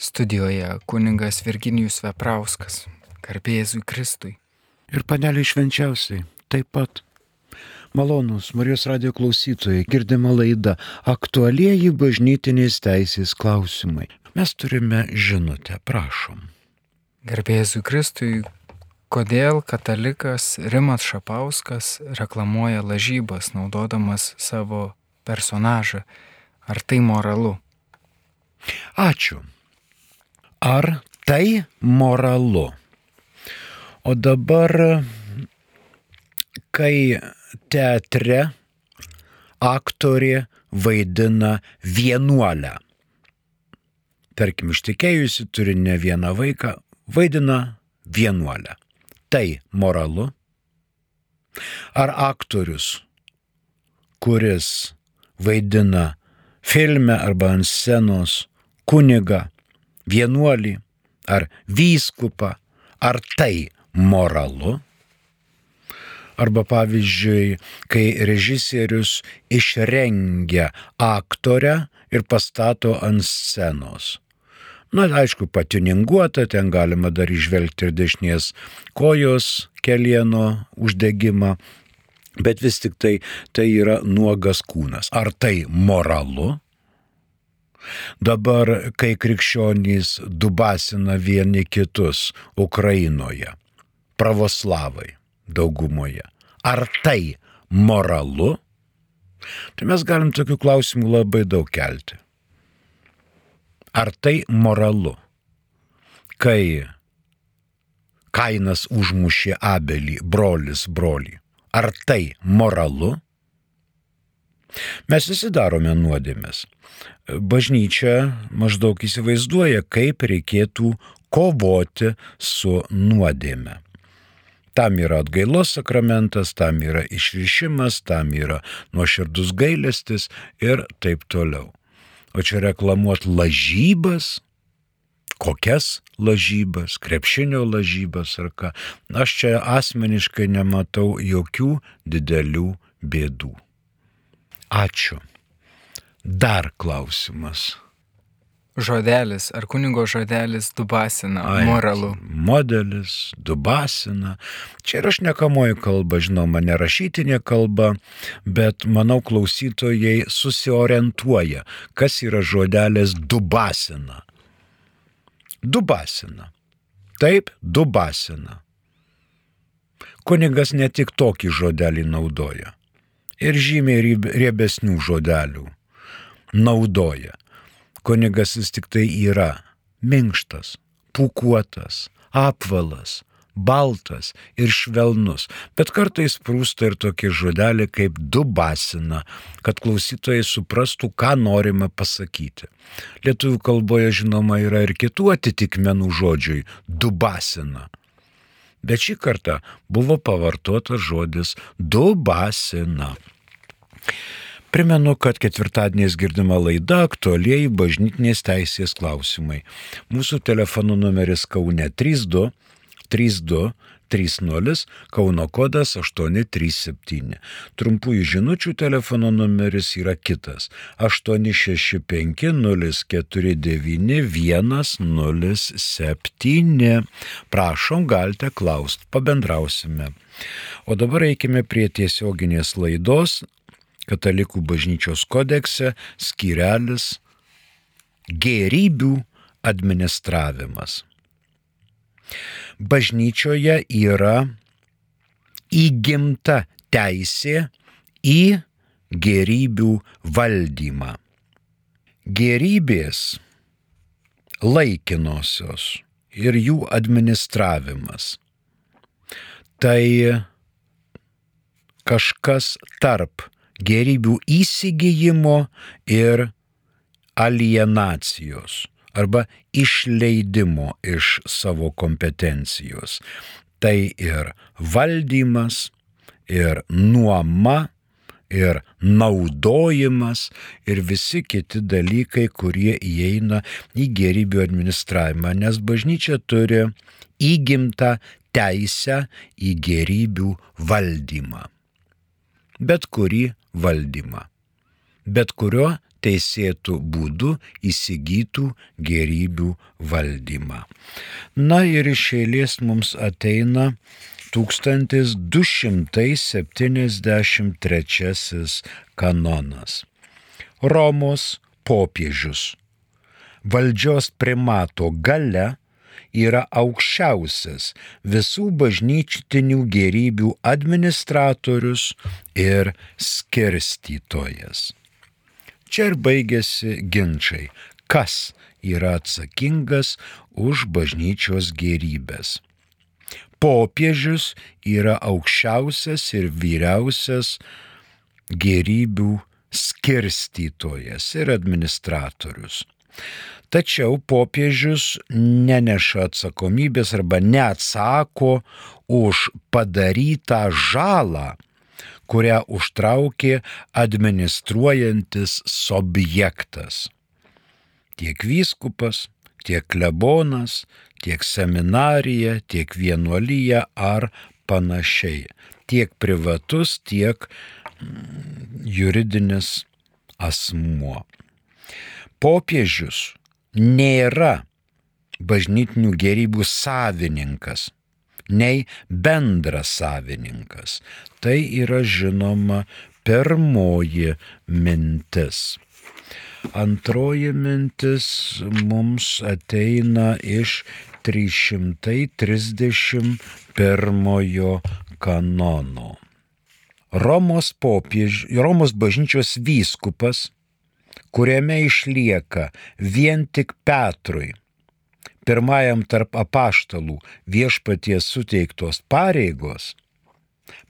Studijoje kuningas Virginijus Veprauskas, garbėzui Kristui. Ir paneliai švenčiausiai taip pat. Malonus Marijos radio klausytojai, girdima laida aktualieji bažnytinės teisės klausimai. Mes turime žinutę, prašom. Garbėzui Kristui, kodėl katalikas Rimas Šapauskas reklamuoja lažybas naudodamas savo personažą? Ar tai moralu? Ačiū. Ar tai moralu? O dabar, kai teatre aktorė vaidina vienuolę, tarkim, ištikėjusi turi ne vieną vaiką, vaidina vienuolę. Tai moralu? Ar aktorius, kuris vaidina filme arba ant scenos kuniga, vienuolį ar vyskupą, ar tai moralu? Arba pavyzdžiui, kai režisierius išrengia aktorę ir pastato ant scenos. Na, aišku, patininguota, ten galima dar išvelgti ir dešinės kojos kelieno uždegimą, bet vis tik tai tai yra nuogas kūnas. Ar tai moralu? Dabar, kai krikščionys dubasina vieni kitus Ukrainoje, pravoslavai daugumoje, ar tai moralu? Tai mes galim tokių klausimų labai daug kelti. Ar tai moralu, kai Kainas užmušė Abelį, brolis brolį? Ar tai moralu? Mes visi darome nuodėmės. Bažnyčia maždaug įsivaizduoja, kaip reikėtų kovoti su nuodėme. Tam yra atgailos sakramentas, tam yra išrišimas, tam yra nuoširdus gailestis ir taip toliau. O čia reklamuot lažybas, kokias lažybas, krepšinio lažybas ar ką, aš čia asmeniškai nematau jokių didelių bėdų. Ačiū. Dar klausimas. Žodelis, ar kunigo žodelis dubasina Ai, moralu? Modelis, dubasina. Čia yra šnekamoji kalba, žinoma, nerašytinė kalba, bet manau klausytojai susiorientuoja, kas yra žodelis dubasina. Dubasina. Taip, dubasina. Kunigas ne tik tokį žodelį naudoja ir žymiai riebesnių žodelių naudoja. Kunigas vis tik tai yra minkštas, pukuotas, apvalas, baltas ir švelnus, bet kartais prūsta ir tokie žodeliai kaip dubasina, kad klausytojai suprastų, ką norime pasakyti. Lietuvių kalboje žinoma yra ir kitų atitikmenų žodžiui - dubasina bet šį kartą buvo pavartotas žodis dubasina. Primenu, kad ketvirtadieniais girdima laida aktualiai bažnytinės teisės klausimai. Mūsų telefonų numeris Kaune 32 32 30 Kauno kodas 837. Trumpųjų žinučių telefono numeris yra kitas 865049107. Prašom, galite klausti, pabendrausime. O dabar eikime prie tiesioginės laidos Katalikų bažnyčios kodekse skirelis Gėrybių administravimas bažnyčioje yra įgimta teisė į gerybių valdymą. Gerybės laikinosios ir jų administravimas. Tai kažkas tarp gerybių įsigijimo ir alienacijos arba išleidimo iš savo kompetencijos. Tai ir valdymas, ir nuoma, ir naudojimas, ir visi kiti dalykai, kurie įeina į gerybių administravimą, nes bažnyčia turi įgimtą teisę į gerybių valdymą. Bet kurį valdymą. Bet kurio teisėtų būdų įsigytų gerybių valdymą. Na ir iš eilės mums ateina 1273 kanonas. Romos popiežius. Valdžios primato gale yra aukščiausias visų bažnyčitinių gerybių administratorius ir skirstytojas. Čia ir baigėsi ginčiai, kas yra atsakingas už bažnyčios gerybės. Popiežius yra aukščiausias ir vyriausias gerybių skirstytojas ir administratorius. Tačiau popiežius neneša atsakomybės arba neatsako už padarytą žalą, kurią užtraukė administruojantis subjektas. Tiek vyskupas, tiek klebonas, tiek seminarija, tiek vienuolyje ar panašiai. Tiek privatus, tiek mm, juridinis asmuo popiežius nėra bažnytinių gerybių savininkas, nei bendras savininkas. Tai yra žinoma pirmoji mintis. Antroji mintis mums ateina iš 331 kanono. Romos, popiež, Romos bažnyčios vyskupas kuriame išlieka vien tik Petrui, pirmajam tarp apaštalų viešpaties suteiktos pareigos,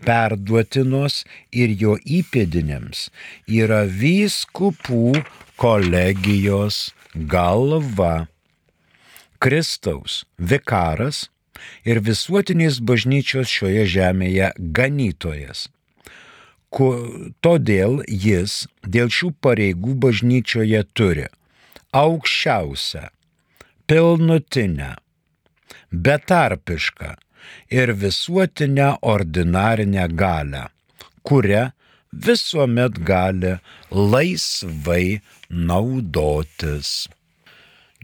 perduotinos ir jo įpėdinėms yra vyskupų kolegijos galva. Kristaus vikaras ir visuotinės bažnyčios šioje žemėje ganytojas Todėl jis dėl šių pareigų bažnyčioje turi aukščiausią, pilnutinę, betarpišką ir visuotinę ordinarinę galę, kurią visuomet gali laisvai naudotis.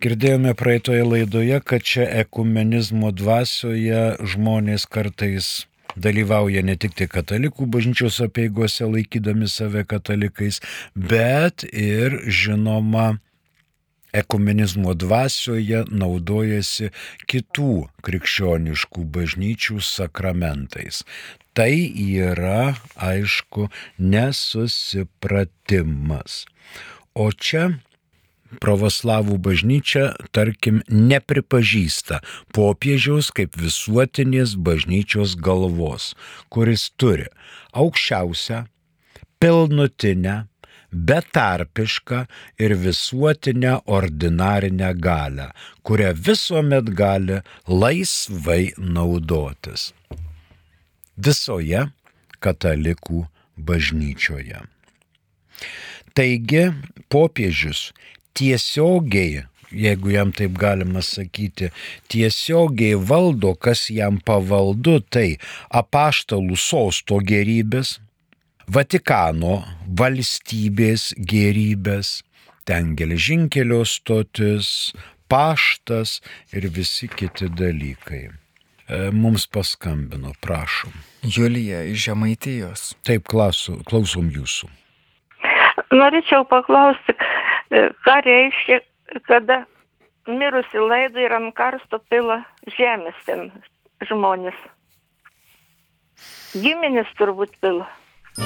Girdėjome praeitoje laidoje, kad čia ekumenizmo dvasioje žmonės kartais dalyvauja ne tik tai katalikų bažnyčios apieigose laikydami save katalikais, bet ir žinoma ekumenizmo dvasioje naudojasi kitų krikščioniškų bažnyčių sakramentais. Tai yra, aišku, nesusipratimas. O čia pravoslavų bažnyčia, tarkim, nepripažįsta popiežiaus kaip visuotinės bažnyčios galvos, kuris turi aukščiausią, pilnutinę, betarpišką ir visuotinę ordinarinę galę, kurią visuomet gali laisvai naudotis. Visoje katalikų bažnyčioje. Taigi popiežius tiesiogiai, jeigu jam taip galima sakyti, tiesiogiai valdo, kas jam pavaldu, tai apaštalų sosto gerybės, Vatikano valstybės gerybės, ten geležinkelio stotis, paštas ir visi kiti dalykai. E, mums paskambino, prašom. Julija iš Žemaitijos. Taip, klausom, klausom jūsų. Norėčiau paklausti, ką reiškia, kada mirusi laido ir ant karsto pila žemės ten žmonės. Giminės turbūt pila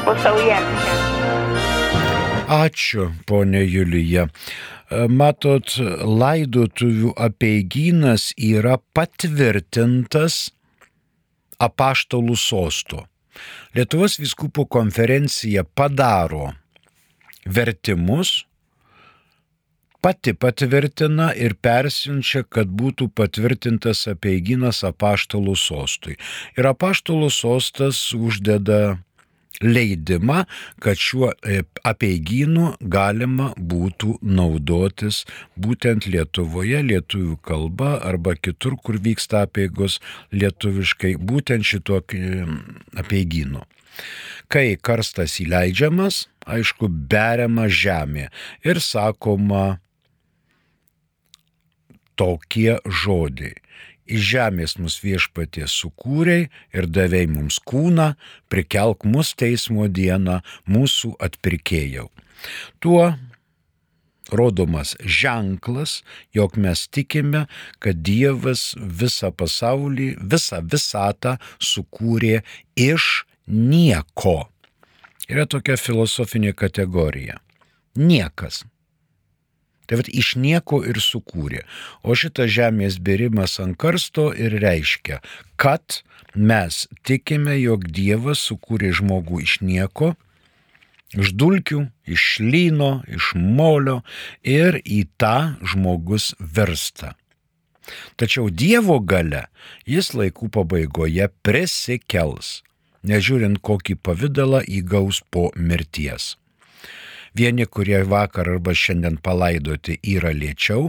po saujelį. Ačiū, ponė Julija. E, matot, laidotuvių apieigynas yra patvirtintas apaštalų sosto. Lietuvos viskupų konferencija padaro vertimus pati patvirtina ir persiunčia, kad būtų patvirtintas apieiginas apaštalų sostui. Ir apaštalų sostas uždeda leidimą, kad šiuo e, apieiginu galima būtų naudotis būtent Lietuvoje, lietuvių kalba arba kitur, kur vyksta apieigos lietuviškai, būtent šituo e, apieiginu. Kai karstas įleidžiamas, aišku, beriama žemė ir sakoma tokie žodžiai. Iš žemės mus viešpatie sukūrei ir davei mums kūną, prikelk mus teismo dieną mūsų atpirkėjau. Tuo rodomas ženklas, jog mes tikime, kad Dievas visą pasaulį, visą visatą sukūrė iš nieko. Yra tokia filosofinė kategorija. Niekas. Tai vad iš nieko ir sukūrė. O šitas žemės berimas ant karsto ir reiškia, kad mes tikime, jog Dievas sukūrė žmogų iš nieko, iš dulkių, iš lyno, iš molio ir į tą žmogus versta. Tačiau Dievo gale jis laikų pabaigoje prisikels, nežiūrint kokį pavydalą įgaus po mirties. Vieni, kurie vakar arba šiandien palaidoti yra lėčiau,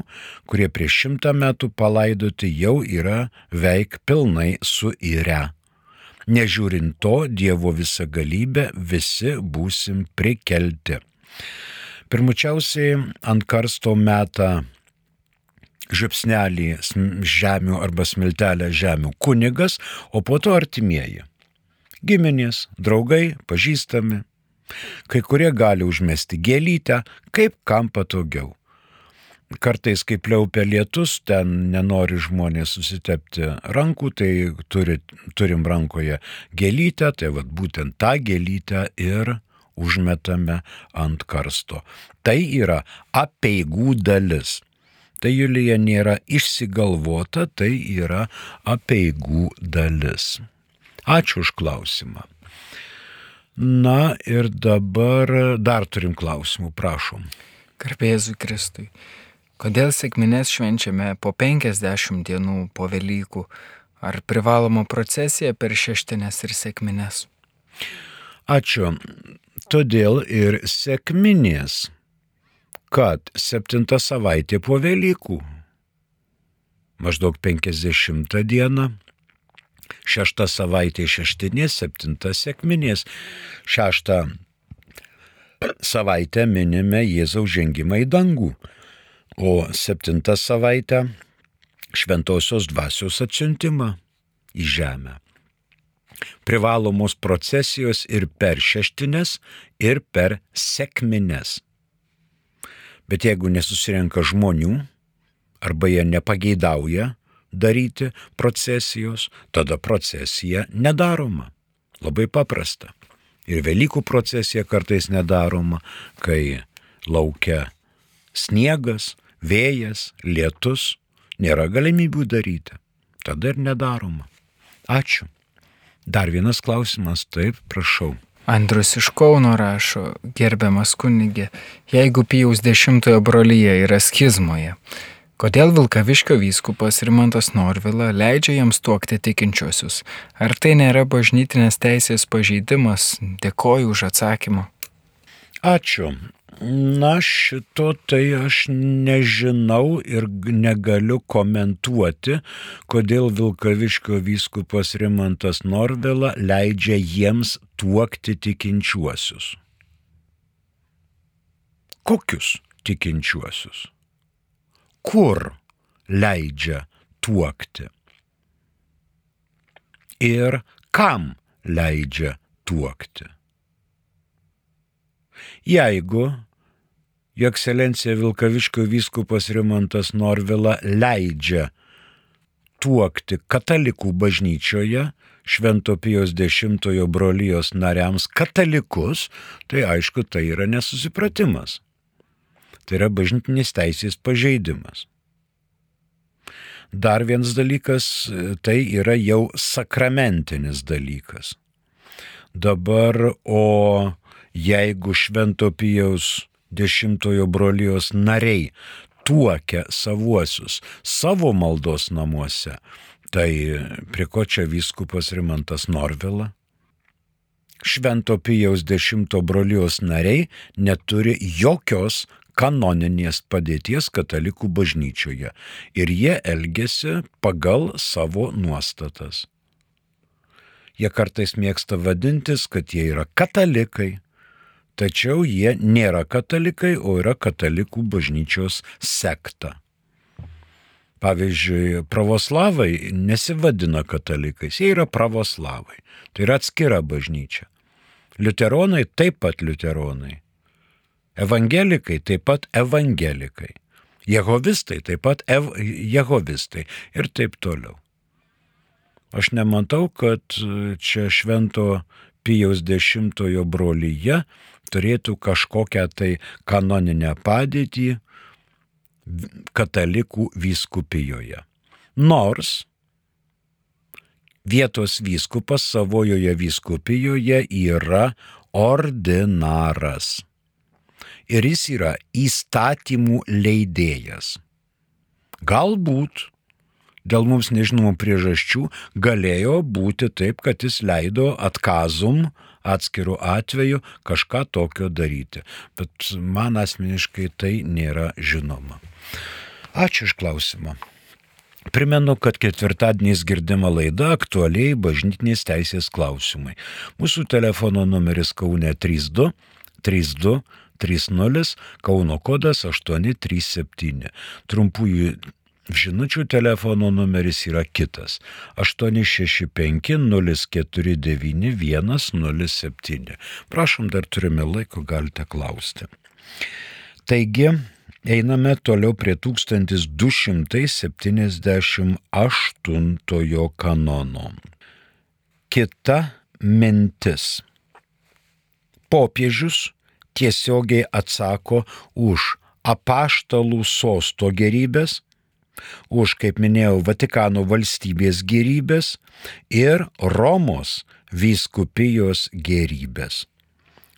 kurie prieš šimtą metų palaidoti jau yra veik pilnai suirę. Nežiūrint to, Dievo visą galybę visi būsim prikelti. Pirmučiausiai ant karsto metą žipsnelį žemių arba smiltelę žemių kunigas, o po to artimieji. Giminės, draugai, pažįstami, Kai kurie gali užmesti gėlytę, kaip kam patogiau. Kartais, kai pliaupia lietus, ten nenori žmonės susitepti rankų, tai turi, turim rankoje gėlytę, tai vad būtent tą gėlytę ir užmetame ant karsto. Tai yra apieigų dalis. Tai Julija nėra išsigalvota, tai yra apieigų dalis. Ačiū už klausimą. Na ir dabar dar turim klausimų, prašom. Garbėzui Kristui. Kodėl sėkminės švenčiame po 50 dienų po Velykų? Ar privaloma procesija per šeštinės ir sėkminės? Ačiū. Todėl ir sėkminės, kad septinta savaitė po Velykų, maždaug 50 dieną, šešta savaitė šeštinės, septinta sėkminės. Šeštą savaitę minime Jėzaus žengimą į dangų, o septintą savaitę šventosios dvasios atsiuntimą į žemę. Privalomos procesijos ir per šeštinės, ir per sėkmines. Bet jeigu nesusirenka žmonių, arba jie nepageidauja daryti procesijos, tada procesija nedaroma. Labai paprasta. Ir Velykų procesija kartais nedaroma, kai laukia sniegas, vėjas, lietus, nėra galimybių daryti. Tada ir nedaroma. Ačiū. Dar vienas klausimas, taip, prašau. Andrus iš Kauno rašo, gerbiamas kunigė, jeigu Pijaus dešimtojo brolyje yra schizmoje, Kodėl Vilkaviškio vyskupas Rimantas Norvila leidžia jiems tuokti tikinčiosius? Ar tai nėra bažnytinės teisės pažeidimas? Dėkoju už atsakymą. Ačiū. Na, šito tai aš nežinau ir negaliu komentuoti, kodėl Vilkaviškio vyskupas Rimantas Norvila leidžia jiems tuokti tikinčiuosius. Kokius tikinčiuosius? Kur leidžia tuokti ir kam leidžia tuokti. Jeigu Jo ekscelencija Vilkaviškio vyskupas Rimantas Norvila leidžia tuokti katalikų bažnyčioje, Švento Pijos X brolyjos nariams katalikus, tai aišku, tai yra nesusipratimas. Tai yra bažnytinės teisės pažeidimas. Dar vienas dalykas, tai yra jau sakramentinis dalykas. Dabar, o jeigu Švento Pijaus dešimtojo brolijos nariai tuokia savuosius savo maldos namuose, tai prie ko čia vyskupas Rimantas Norvila? Švento Pijaus dešimto brolijos nariai neturi jokios kanoninės padėties katalikų bažnyčioje ir jie elgesi pagal savo nuostatas. Jie kartais mėgsta vadintis, kad jie yra katalikai, tačiau jie nėra katalikai, o yra katalikų bažnyčios sekta. Pavyzdžiui, pravoslavai nesivadina katalikais, jie yra pravoslavai. Tai yra atskira bažnyčia. Liuteronai taip pat liuteronai. Evangelikai taip pat evangelikai. Jehovistai taip pat ev jehovistai ir taip toliau. Aš nematau, kad čia švento Pijaus dešimtojo brolyje turėtų kažkokią tai kanoninę padėtį katalikų vyskupijoje. Nors vietos vyskupas savojoje vyskupijoje yra ordinaras. Ir jis yra įstatymų leidėjas. Galbūt dėl mums nežinomų priežasčių galėjo būti taip, kad jis leido atkazum atskirų atveju kažką tokio daryti. Bet man asmeniškai tai nėra žinoma. Ačiū iš klausimą. Primenu, kad ketvirtadieniais girdima laida aktualiai bažnytinės teisės klausimai. Mūsų telefono numeris Kaune 32 32 30 Kauno kodas 837. Trumpųjų Žinučių telefono numeris yra kitas - 865-049-107. Prašom, dar turime laiko, galite klausti. Taigi, einame toliau prie 1278 kanono. Kita mintis. Popiežius tiesiogiai atsako už apaštalų sosto gerybės už, kaip minėjau, Vatikano valstybės gerybės ir Romos vyskupijos gerybės.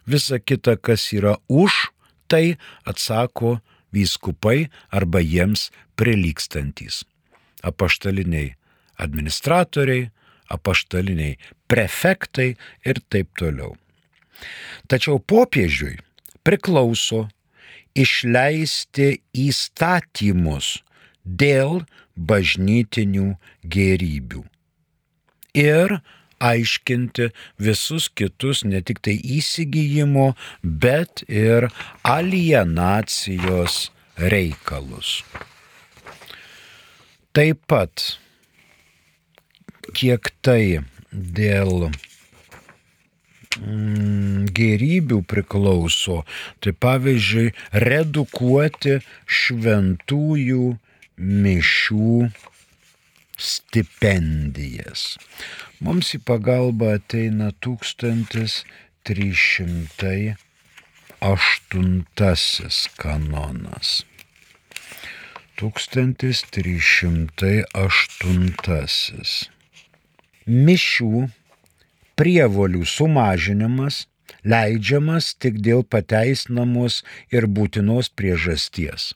Visa kita, kas yra už, tai atsako vyskupai arba jiems prilykstantis. Apaštaliniai administratoriai, apaštaliniai prefektai ir taip toliau. Tačiau popiežiui priklauso išleisti įstatymus dėl bažnytinių gerybių. Ir aiškinti visus kitus ne tik tai įsigijimo, bet ir alienacijos reikalus. Taip pat, kiek tai dėl gerybių priklauso, tai pavyzdžiui, redukuoti šventųjų mišių stipendijas. Mums į pagalbą ateina 1308 kanonas. 1308. Mišių prievolių sumažinimas leidžiamas tik dėl pateisinamos ir būtinos priežasties.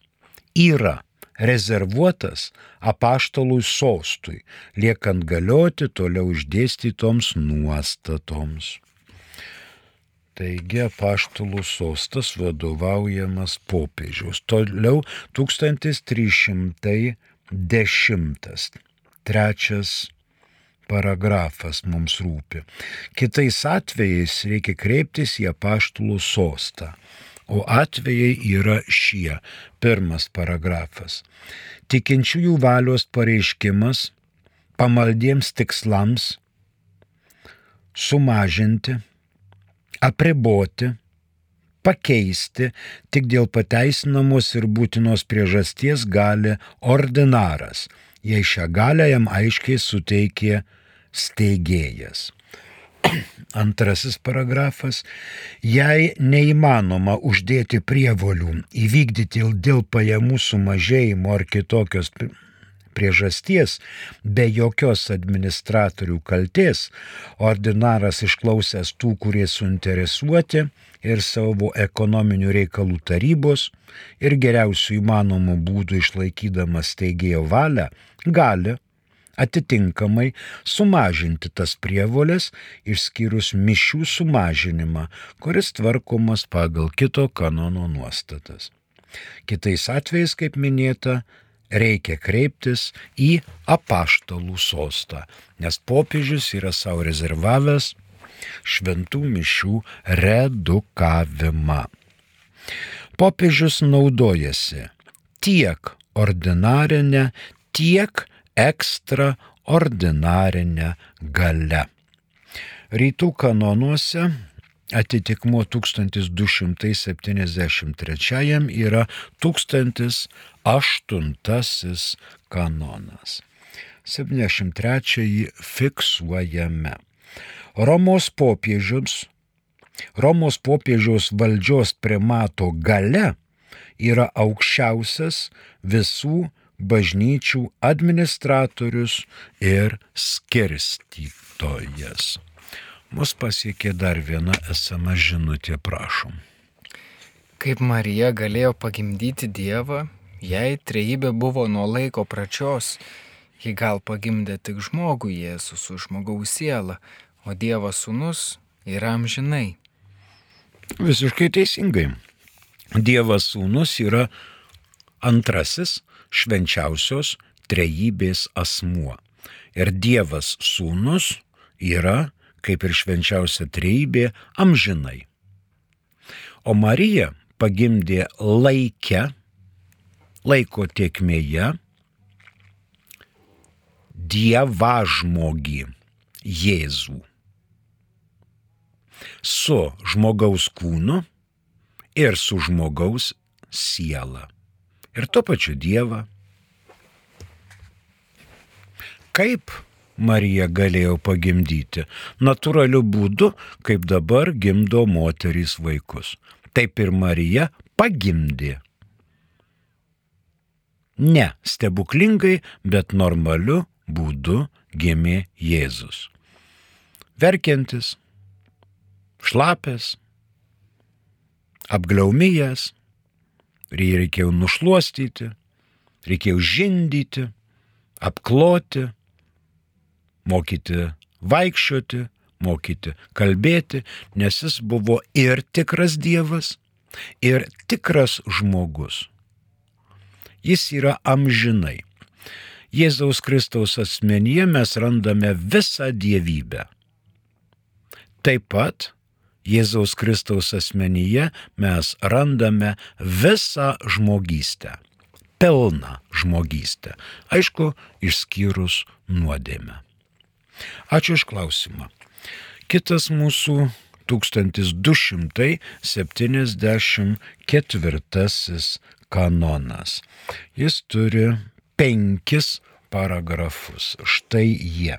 Yra rezervuotas apaštalui sostui, liekant galioti toliau išdėstytoms nuostatoms. Taigi apaštalų sostas vadovaujamas popiežiaus. Toliau 1310. Trečias paragrafas mums rūpi. Kitais atvejais reikia kreiptis į apaštalų sostą. O atvejai yra šie. Pirmas paragrafas. Tikinčiųjų valios pareiškimas pamaldiems tikslams sumažinti, apriboti, pakeisti tik dėl pateisinamos ir būtinos priežasties gali ordinaras, jei šią galę jam aiškiai suteikė steigėjas. Antrasis paragrafas. Jei neįmanoma uždėti prievolių įvykdyti dėl pajamų sumažėjimo ar kitokios priežasties, be jokios administratorių kalties, ordinaras išklausęs tų, kurie suinteresuoti ir savo ekonominių reikalų tarybos ir geriausių įmanomų būdų išlaikydamas teigėjo valią, gali atitinkamai sumažinti tas prievolės, išskyrus mišių sumažinimą, kuris tvarkomas pagal kito kanono nuostatas. Kitais atvejais, kaip minėta, reikia kreiptis į apaštalų sostą, nes popiežius yra savo rezervavęs šventų mišių redukavimą. Popiežius naudojasi tiek ordinarinę, tiek ekstraordinarinę galę. Rytų kanonuose atitikmuo 1273 yra 1008 kanonas. 73 fiksuojame. Romos popiežius, Romos popiežiaus valdžios primato gale yra aukščiausias visų bažnyčių administratorius ir skirstytojas. Mus pasiekė dar viena esama žinutė, prašom. Kaip Marija galėjo pagimdyti Dievą, jei trejybė buvo nuo laiko pradžios, ji gal pagimdė tik žmogų Jėzų su žmogaus siela, o Dievo sūnus yra amžinai. Visiškai teisingai. Dievas sūnus yra antrasis švenčiausios trejybės asmuo. Ir Dievas sūnus yra, kaip ir švenčiausia trejybė, amžinai. O Marija pagimdė laikę, laiko tiekmėje, dievažmogį Jėzų su žmogaus kūnu ir su žmogaus siela. Ir tuo pačiu Dievą. Kaip Marija galėjo pagimdyti? Naturaliu būdu, kaip dabar gimdo moterys vaikus. Taip ir Marija pagimdė. Ne stebuklingai, bet normaliu būdu gimė Jėzus. Verkiantis, šlapęs, apgliaumijęs, jį reikėjo nušluostyti, reikėjo žindyti, apkloti, mokyti vaikščioti, mokyti kalbėti, nes jis buvo ir tikras Dievas, ir tikras žmogus. Jis yra amžinai. Jėzaus Kristaus asmenyje mes randame visą dievybę. Taip pat Jėzaus Kristaus asmenyje mes randame visą žmogystę. Pilną žmogystę. Aišku, išskyrus nuodėmę. Ačiū iš klausimą. Kitas mūsų 1274 kanonas. Jis turi penkis paragrafus. Štai jie.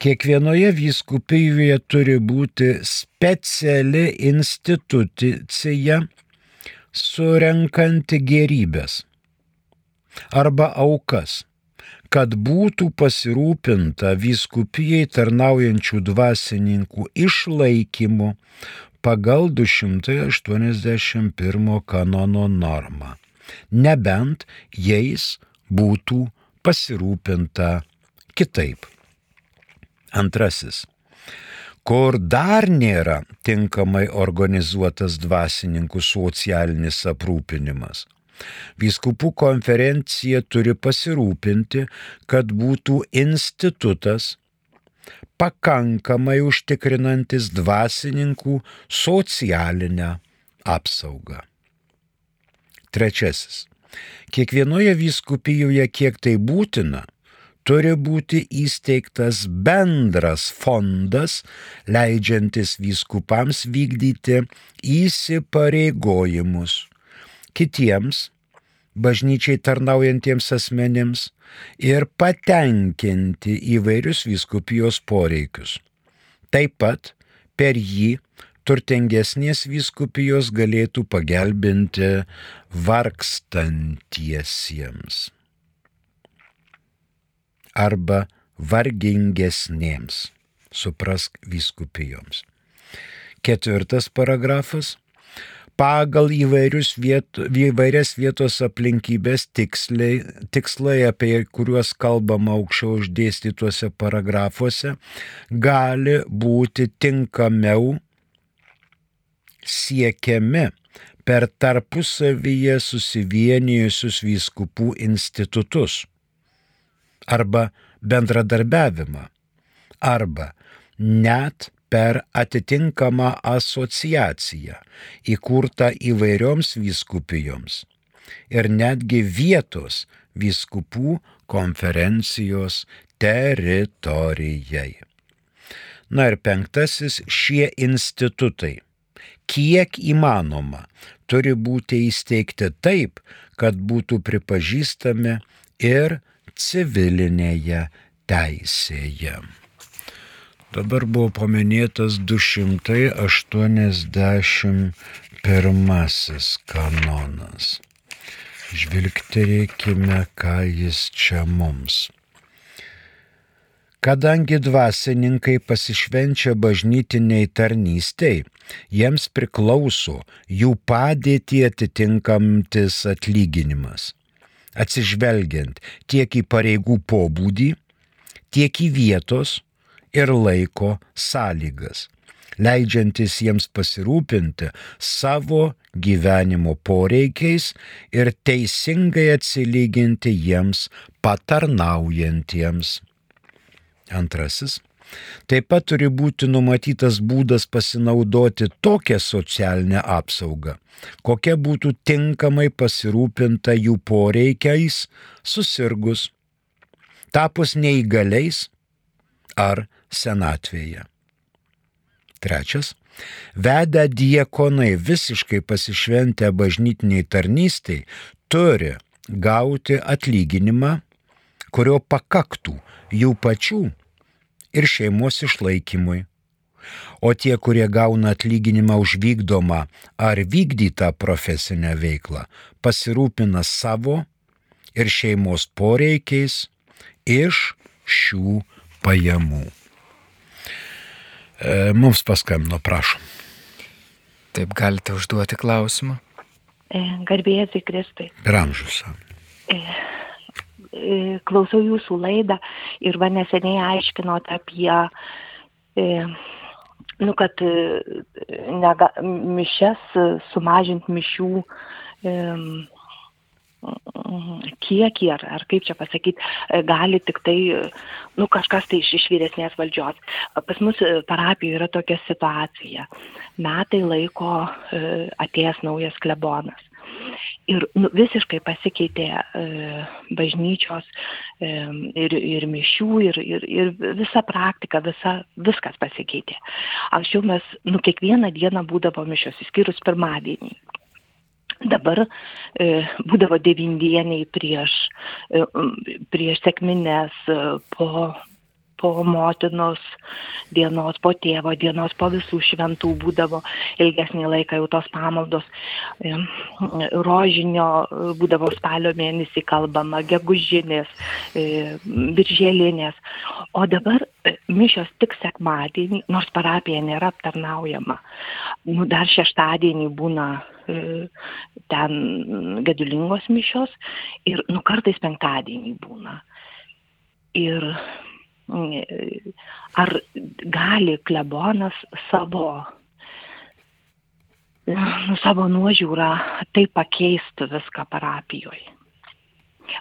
Kiekvienoje vyskupijoje turi būti speciali institucija surenkanti gerybės arba aukas, kad būtų pasirūpinta vyskupijai tarnaujančių dvasininkų išlaikymu pagal 281 kanono normą, nebent jais būtų pasirūpinta kitaip. Antrasis. Kur dar nėra tinkamai organizuotas dvasininkų socialinis aprūpinimas. Vyskupų konferencija turi pasirūpinti, kad būtų institutas pakankamai užtikrinantis dvasininkų socialinę apsaugą. Trečiasis. Kiekvienoje vyskupijoje, kiek tai būtina, turi būti įsteigtas bendras fondas, leidžiantis vyskupams vykdyti įsipareigojimus kitiems bažnyčiai tarnaujantiems asmenims ir patenkinti įvairius vyskupijos poreikius. Taip pat per jį turtingesnės vyskupijos galėtų pagelbinti vargstantiesiems arba vargingesnėms, suprask vyskupijoms. Ketvirtas paragrafas. Pagal viet, įvairias vietos aplinkybės tiksliai, tikslai, apie kuriuos kalbama aukščiau uždėstytuose paragrafuose, gali būti tinkamiau siekiami per tarpusavyje susivienijusius vyskupų institutus arba bendradarbiavimą, arba net per atitinkamą asociaciją, įkurtą įvairioms vyskupijoms ir netgi vietos vyskupų konferencijos teritorijai. Na ir penktasis, šie institutai, kiek įmanoma, turi būti įsteigti taip, kad būtų pripažįstami ir civilinėje teisėje. Dabar buvo paminėtas 281 kanonas. Žvilgterėkime, ką jis čia mums. Kadangi dvasininkai pasišvenčia bažnytiniai tarnystei, jiems priklauso jų padėtį atitinkamtis atlyginimas, atsižvelgiant tiek į pareigų pobūdį, tiek į vietos ir laiko sąlygas, leidžiantis jiems pasirūpinti savo gyvenimo poreikiais ir teisingai atsilyginti jiems patarnaujantiems. Antrasis. Taip pat turi būti numatytas būdas pasinaudoti tokią socialinę apsaugą, kokia būtų tinkamai pasirūpinta jų poreikiais susirgus, tapus neįgaliais ar senatvėje. Trečias. Vedę diekonai visiškai pasišventę bažnytiniai tarnystai turi gauti atlyginimą, kurio pakaktų jų pačių ir šeimos išlaikymui. O tie, kurie gauna atlyginimą už vykdomą ar vykdytą profesinę veiklą, pasirūpina savo ir šeimos poreikiais iš šių pajamų. E, mums paskambino, prašom. Taip galite užduoti klausimą. E, Garbėjai Kristai. Per amžius. E, klausau jūsų laidą ir va neseniai aiškinot apie, e, nu, kad e, nega, mišes sumažinti mišių e, kiekį, ar, ar kaip čia pasakyti, gali tik tai, nu, kažkas tai iš, iš vyresnės valdžios. Pas mus parapijoje yra tokia situacija. Metai laiko atėjęs naujas klebonas ir nu, visiškai pasikeitė e, bažnyčios e, ir, ir mišių, ir, ir, ir visa praktika, visa, viskas pasikeitė. Anksčiau mes nu, kiekvieną dieną būdavo mišios, išskyrus pirmadienį. Dabar e, būdavo devindieniai prieš, e, prieš sėkminės, e, po po motinos dienos, po tėvo dienos, po visų šventų būdavo ilgesnį laiką jau tos pamaldos. Rožinio būdavo spalio mėnesį kalbama, gegužinės, biržėlinės. O dabar e, mišios tik sekmadienį, nors parapija nėra aptarnaujama. Nu, dar šeštadienį būna e, ten gedulingos mišios ir nu, kartais penktadienį būna. Ir ar gali klebonas savo, nu, savo nuožiūrą tai pakeistų viską parapijoje.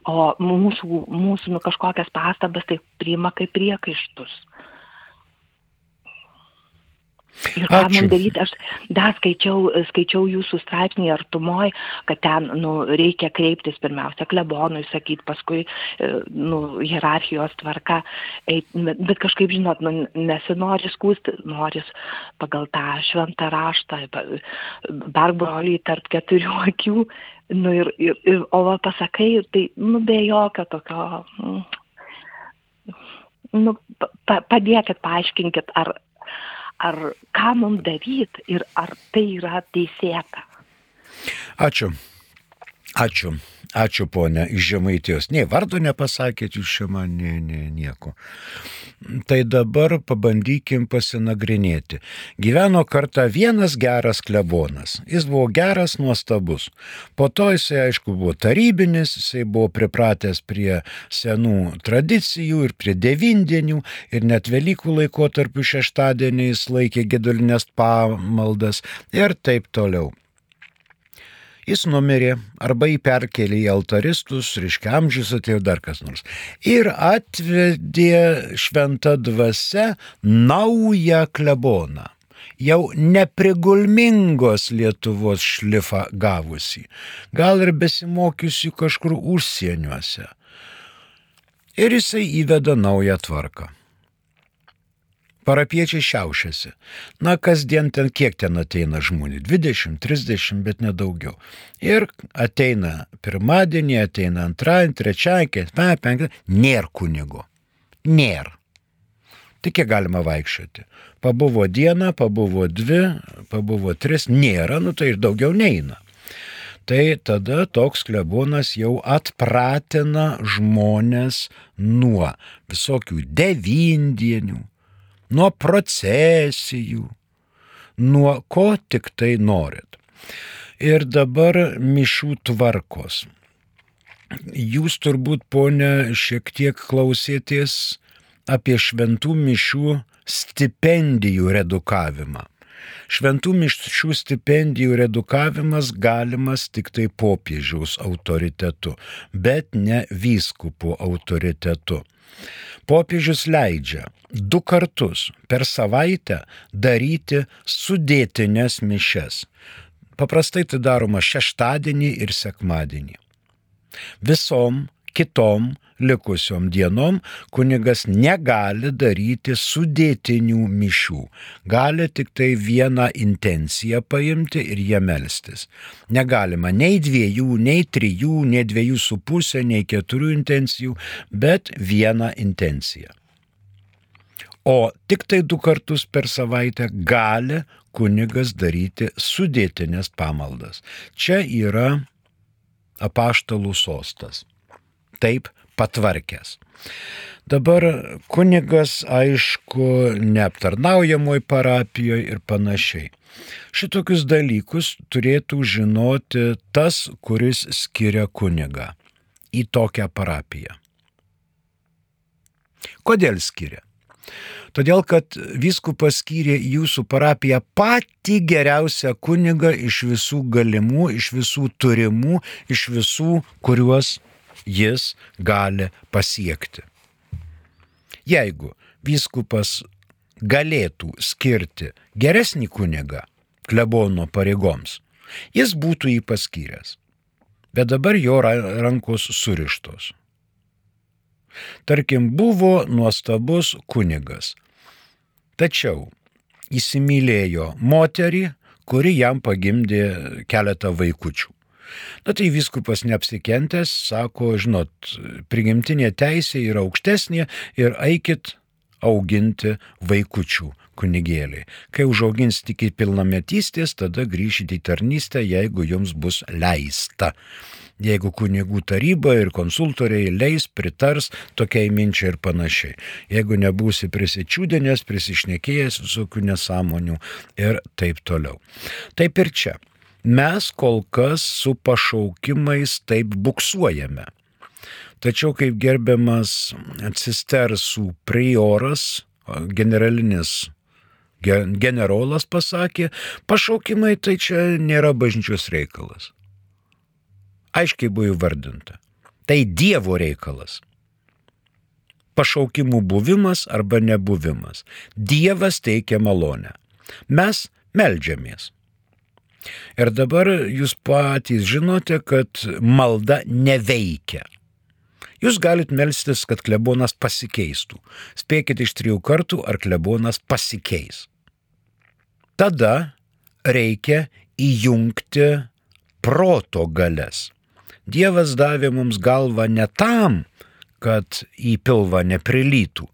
O mūsų, mūsų nu, kažkokias pastabas tai priima kaip priekaištus. Ir ką man daryti, aš dar skaičiau, skaičiau jūsų straipsnį artumoj, kad ten nu, reikia kreiptis pirmiausia klebonui, sakyti, paskui e, nu, hierarchijos tvarka, eit, bet kažkaip, žinot, nu, nesinori skūsti, noris pagal tą šventą raštą, berbroliai tarp keturių akių, nu, ir, ir, ir, o va pasakai, tai nu, be jokio tokio. Nu, pa, padėkit, paaiškinkit, ar, ar ką mums daryti ir ar tai yra teisėta. Ačiū. Ačiū. Ačiū ponė iš Žemaitijos. Nie, vardo nepasakėt jūs čia man, nie, nie, nieko. Tai dabar pabandykim pasinagrinėti. Gyveno kartą vienas geras klebonas. Jis buvo geras, nuostabus. Po to jisai, aišku, buvo tarybinis, jisai buvo pripratęs prie senų tradicijų ir prie devindienių ir net Velykų laikotarpių šeštadieniais laikė gedulinės pamaldas ir taip toliau. Jis numirė arba jį perkelė į altaristus, reiškia amžius atėjo dar kas nors. Ir atvedė šventą dvasę naują kleboną. Jau neprigulmingos Lietuvos šlifą gavusi, gal ir besimokiusi kažkur užsieniuose. Ir jisai įveda naują tvarką. Parapiečiai šiaušiasi. Na, kasdien ten kiek ten ateina žmonių? 20, 30, bet nedaugiau. Ir ateina pirmadienį, ateina antradienį, trečiadienį, ketvirtadienį, penktadienį. Nėra kunigo. Nėra. Tik kiek galima vaikščioti. Pabuvo dieną, pabuvo dvi, pabuvo tris, nėra, nu tai ir daugiau neina. Tai tada toks klebonas jau atpratina žmonės nuo visokių devindienių, nuo procesijų, nuo ko tik tai norit. Ir dabar mišių tvarkos. Jūs turbūt, ponė, šiek tiek klausėtės apie šventų mišių stipendijų redukavimą. Šventų mišių stipendijų redukavimas galimas tik tai popiežiaus autoritetu, bet ne vyskupų autoritetu. Popiežius leidžia du kartus per savaitę daryti sudėtinės mišes. Paprastai tai daroma šeštadienį ir sekmadienį. Visom kitom likusiom dienom kunigas negali daryti sudėtinių mišių. Gali tik tai vieną intenciją paimti ir jie melstis. Negalima nei dviejų, nei trijų, nei dviejų su pusė, nei keturių intencijų, bet vieną intenciją. O tik tai du kartus per savaitę gali kunigas daryti sudėtinės pamaldas. Čia yra apaštalų sostas. Taip patvarkęs. Dabar kunigas, aišku, neaptarnaujamoj parapijoje ir panašiai. Šitokius dalykus turėtų žinoti tas, kuris skiria kunigą į tokią parapiją. Kodėl skiria? Todėl, kad vyskupas skyrė jūsų parapiją patį geriausią kunigą iš visų galimų, iš visų turimų, iš visų, kuriuos jis gali pasiekti. Jeigu vyskupas galėtų skirti geresnį kunigą klebono pareigoms, jis būtų jį paskyręs. Bet dabar jo rankos surištos. Tarkim, buvo nuostabus kunigas, tačiau įsimylėjo moterį, kuri jam pagimdė keletą vaikučių. Na tai viskupas neapsikentęs, sako, žinot, prigimtinė teisė yra aukštesnė ir eikit auginti vaikučių kunigėliai. Kai užaugins iki pilnametystės, tada grįžite į tarnystę, jeigu jums bus leista. Jeigu kunigų taryba ir konsultoriai leis, pritars tokiai minčiai ir panašiai. Jeigu nebūsi prisičiūdinės, prisišnekėjęs visokių nesąmonių ir taip toliau. Taip ir čia mes kol kas su pašaukimais taip buksuojame. Tačiau kaip gerbiamas cistersų prioras, generalinis generolas pasakė, pašaukimai tai čia nėra bažnyčios reikalas. Aiškiai buvo įvardinta. Tai Dievo reikalas. Pašaukimų buvimas arba nebuvimas. Dievas teikia malonę. Mes melžiamės. Ir dabar jūs patys žinote, kad malda neveikia. Jūs galite melstis, kad klebonas pasikeistų. Spėkite iš trijų kartų, ar klebonas pasikeis. Tada reikia įjungti proto galės. Dievas davė mums galvą ne tam, kad į pilvą neprilytų,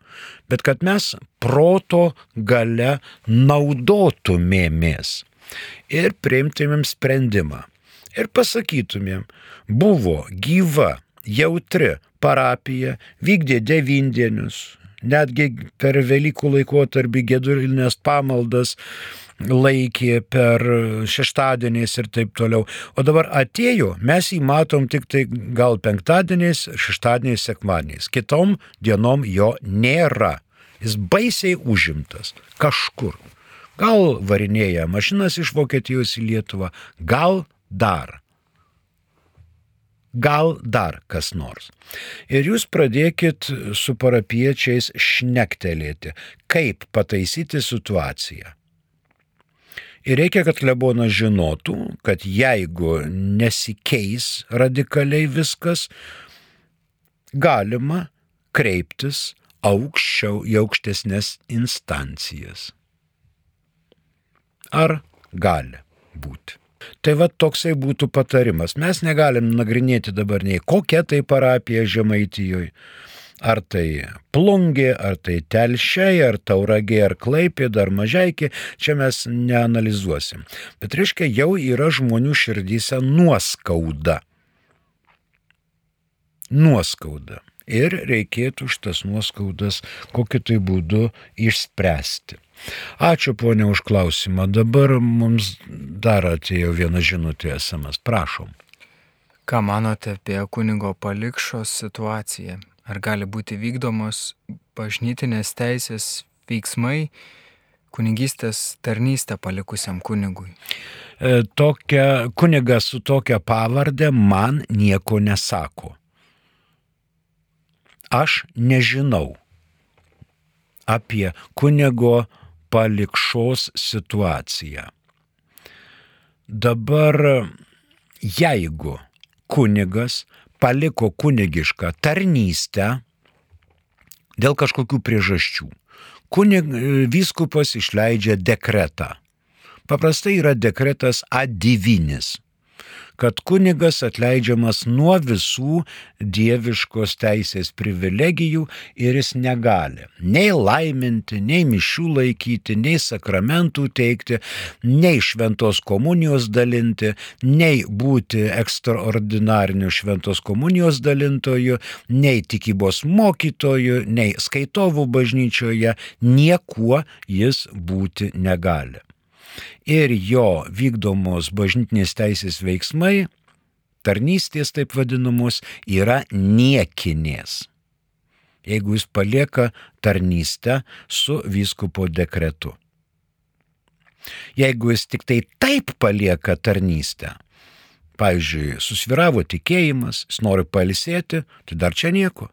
bet kad mes proto gale naudotumėmės ir priimtumėm sprendimą. Ir pasakytumėm, buvo gyva, jautri parapija, vykdė devindienius, netgi per Velykų laikotarpį gedulinės pamaldas laikė per šeštadieniais ir taip toliau. O dabar atėjo, mes jį matom tik tai gal penktadieniais, šeštadieniais, sekmadieniais. Kitom dienom jo nėra. Jis baisiai užimtas kažkur. Gal varinėja mašinas iš Vokietijos į Lietuvą, gal dar, gal dar kas nors. Ir jūs pradėkit su parapiečiais šnektelėti, kaip pataisyti situaciją. Ir reikia, kad klebonas žinotų, kad jeigu nesikeis radikaliai viskas, galima kreiptis aukščiau į aukštesnės instancijas. Ar gali būti? Tai va toksai būtų patarimas. Mes negalim nagrinėti dabar nei kokia tai parapija Žemaitijoje. Ar tai plungė, ar tai telšiai, ar tauragė, ar klaipė, ar mažaikė, čia mes neanalizuosim. Bet reiškia, jau yra žmonių širdyse nuoskauda. Nuoskauda ir reikėtų šitas nuoskaudas kokiu tai būdu išspręsti. Ačiū ponia už klausimą. Dabar mums dar atėjo viena žinutė esamas. Prašom. Ką manote apie kunigo palikšos situaciją? Ar gali būti vykdomos bažnytinės teisės veiksmai kunigystės tarnystę palikusiam kunigui? E, tokia, kunigas su tokia pavardė man nieko nesako aš nežinau apie kunigo palikšos situaciją. Dabar jeigu kunigas paliko kunigišką tarnystę dėl kažkokių priežasčių, kunig, vyskupas išleidžia dekretą. Paprastai yra dekretas adivinis kad kunigas atleidžiamas nuo visų dieviškos teisės privilegijų ir jis negali nei laiminti, nei mišių laikyti, nei sakramentų teikti, nei šventos komunijos dalinti, nei būti ekstraordinariniu šventos komunijos dalintoju, nei tikybos mokytoju, nei skaitovų bažnyčioje, niekuo jis būti negali ir jo vykdomos bažnytinės teisės veiksmai, tarnystės taip vadinamos, yra niekinės. Jeigu jis palieka tarnystę su vyskupo dekretu. Jeigu jis tik tai taip palieka tarnystę, pavyzdžiui, susviravo tikėjimas, jis nori palisėti, tai dar čia nieko.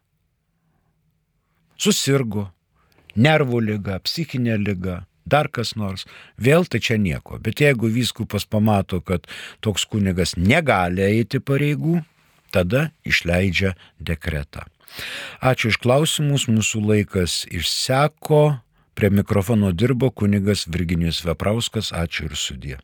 Susirgo, nervų lyga, psichinė lyga, dar kas nors, vėl tai čia nieko. Bet jeigu vyskupas pamato, kad toks kunigas negali eiti pareigų, tada išleidžia dekretą. Ačiū iš klausimus, mūsų laikas išseko, prie mikrofono dirbo kunigas Virginijus Veprauskas, ačiū ir sudė.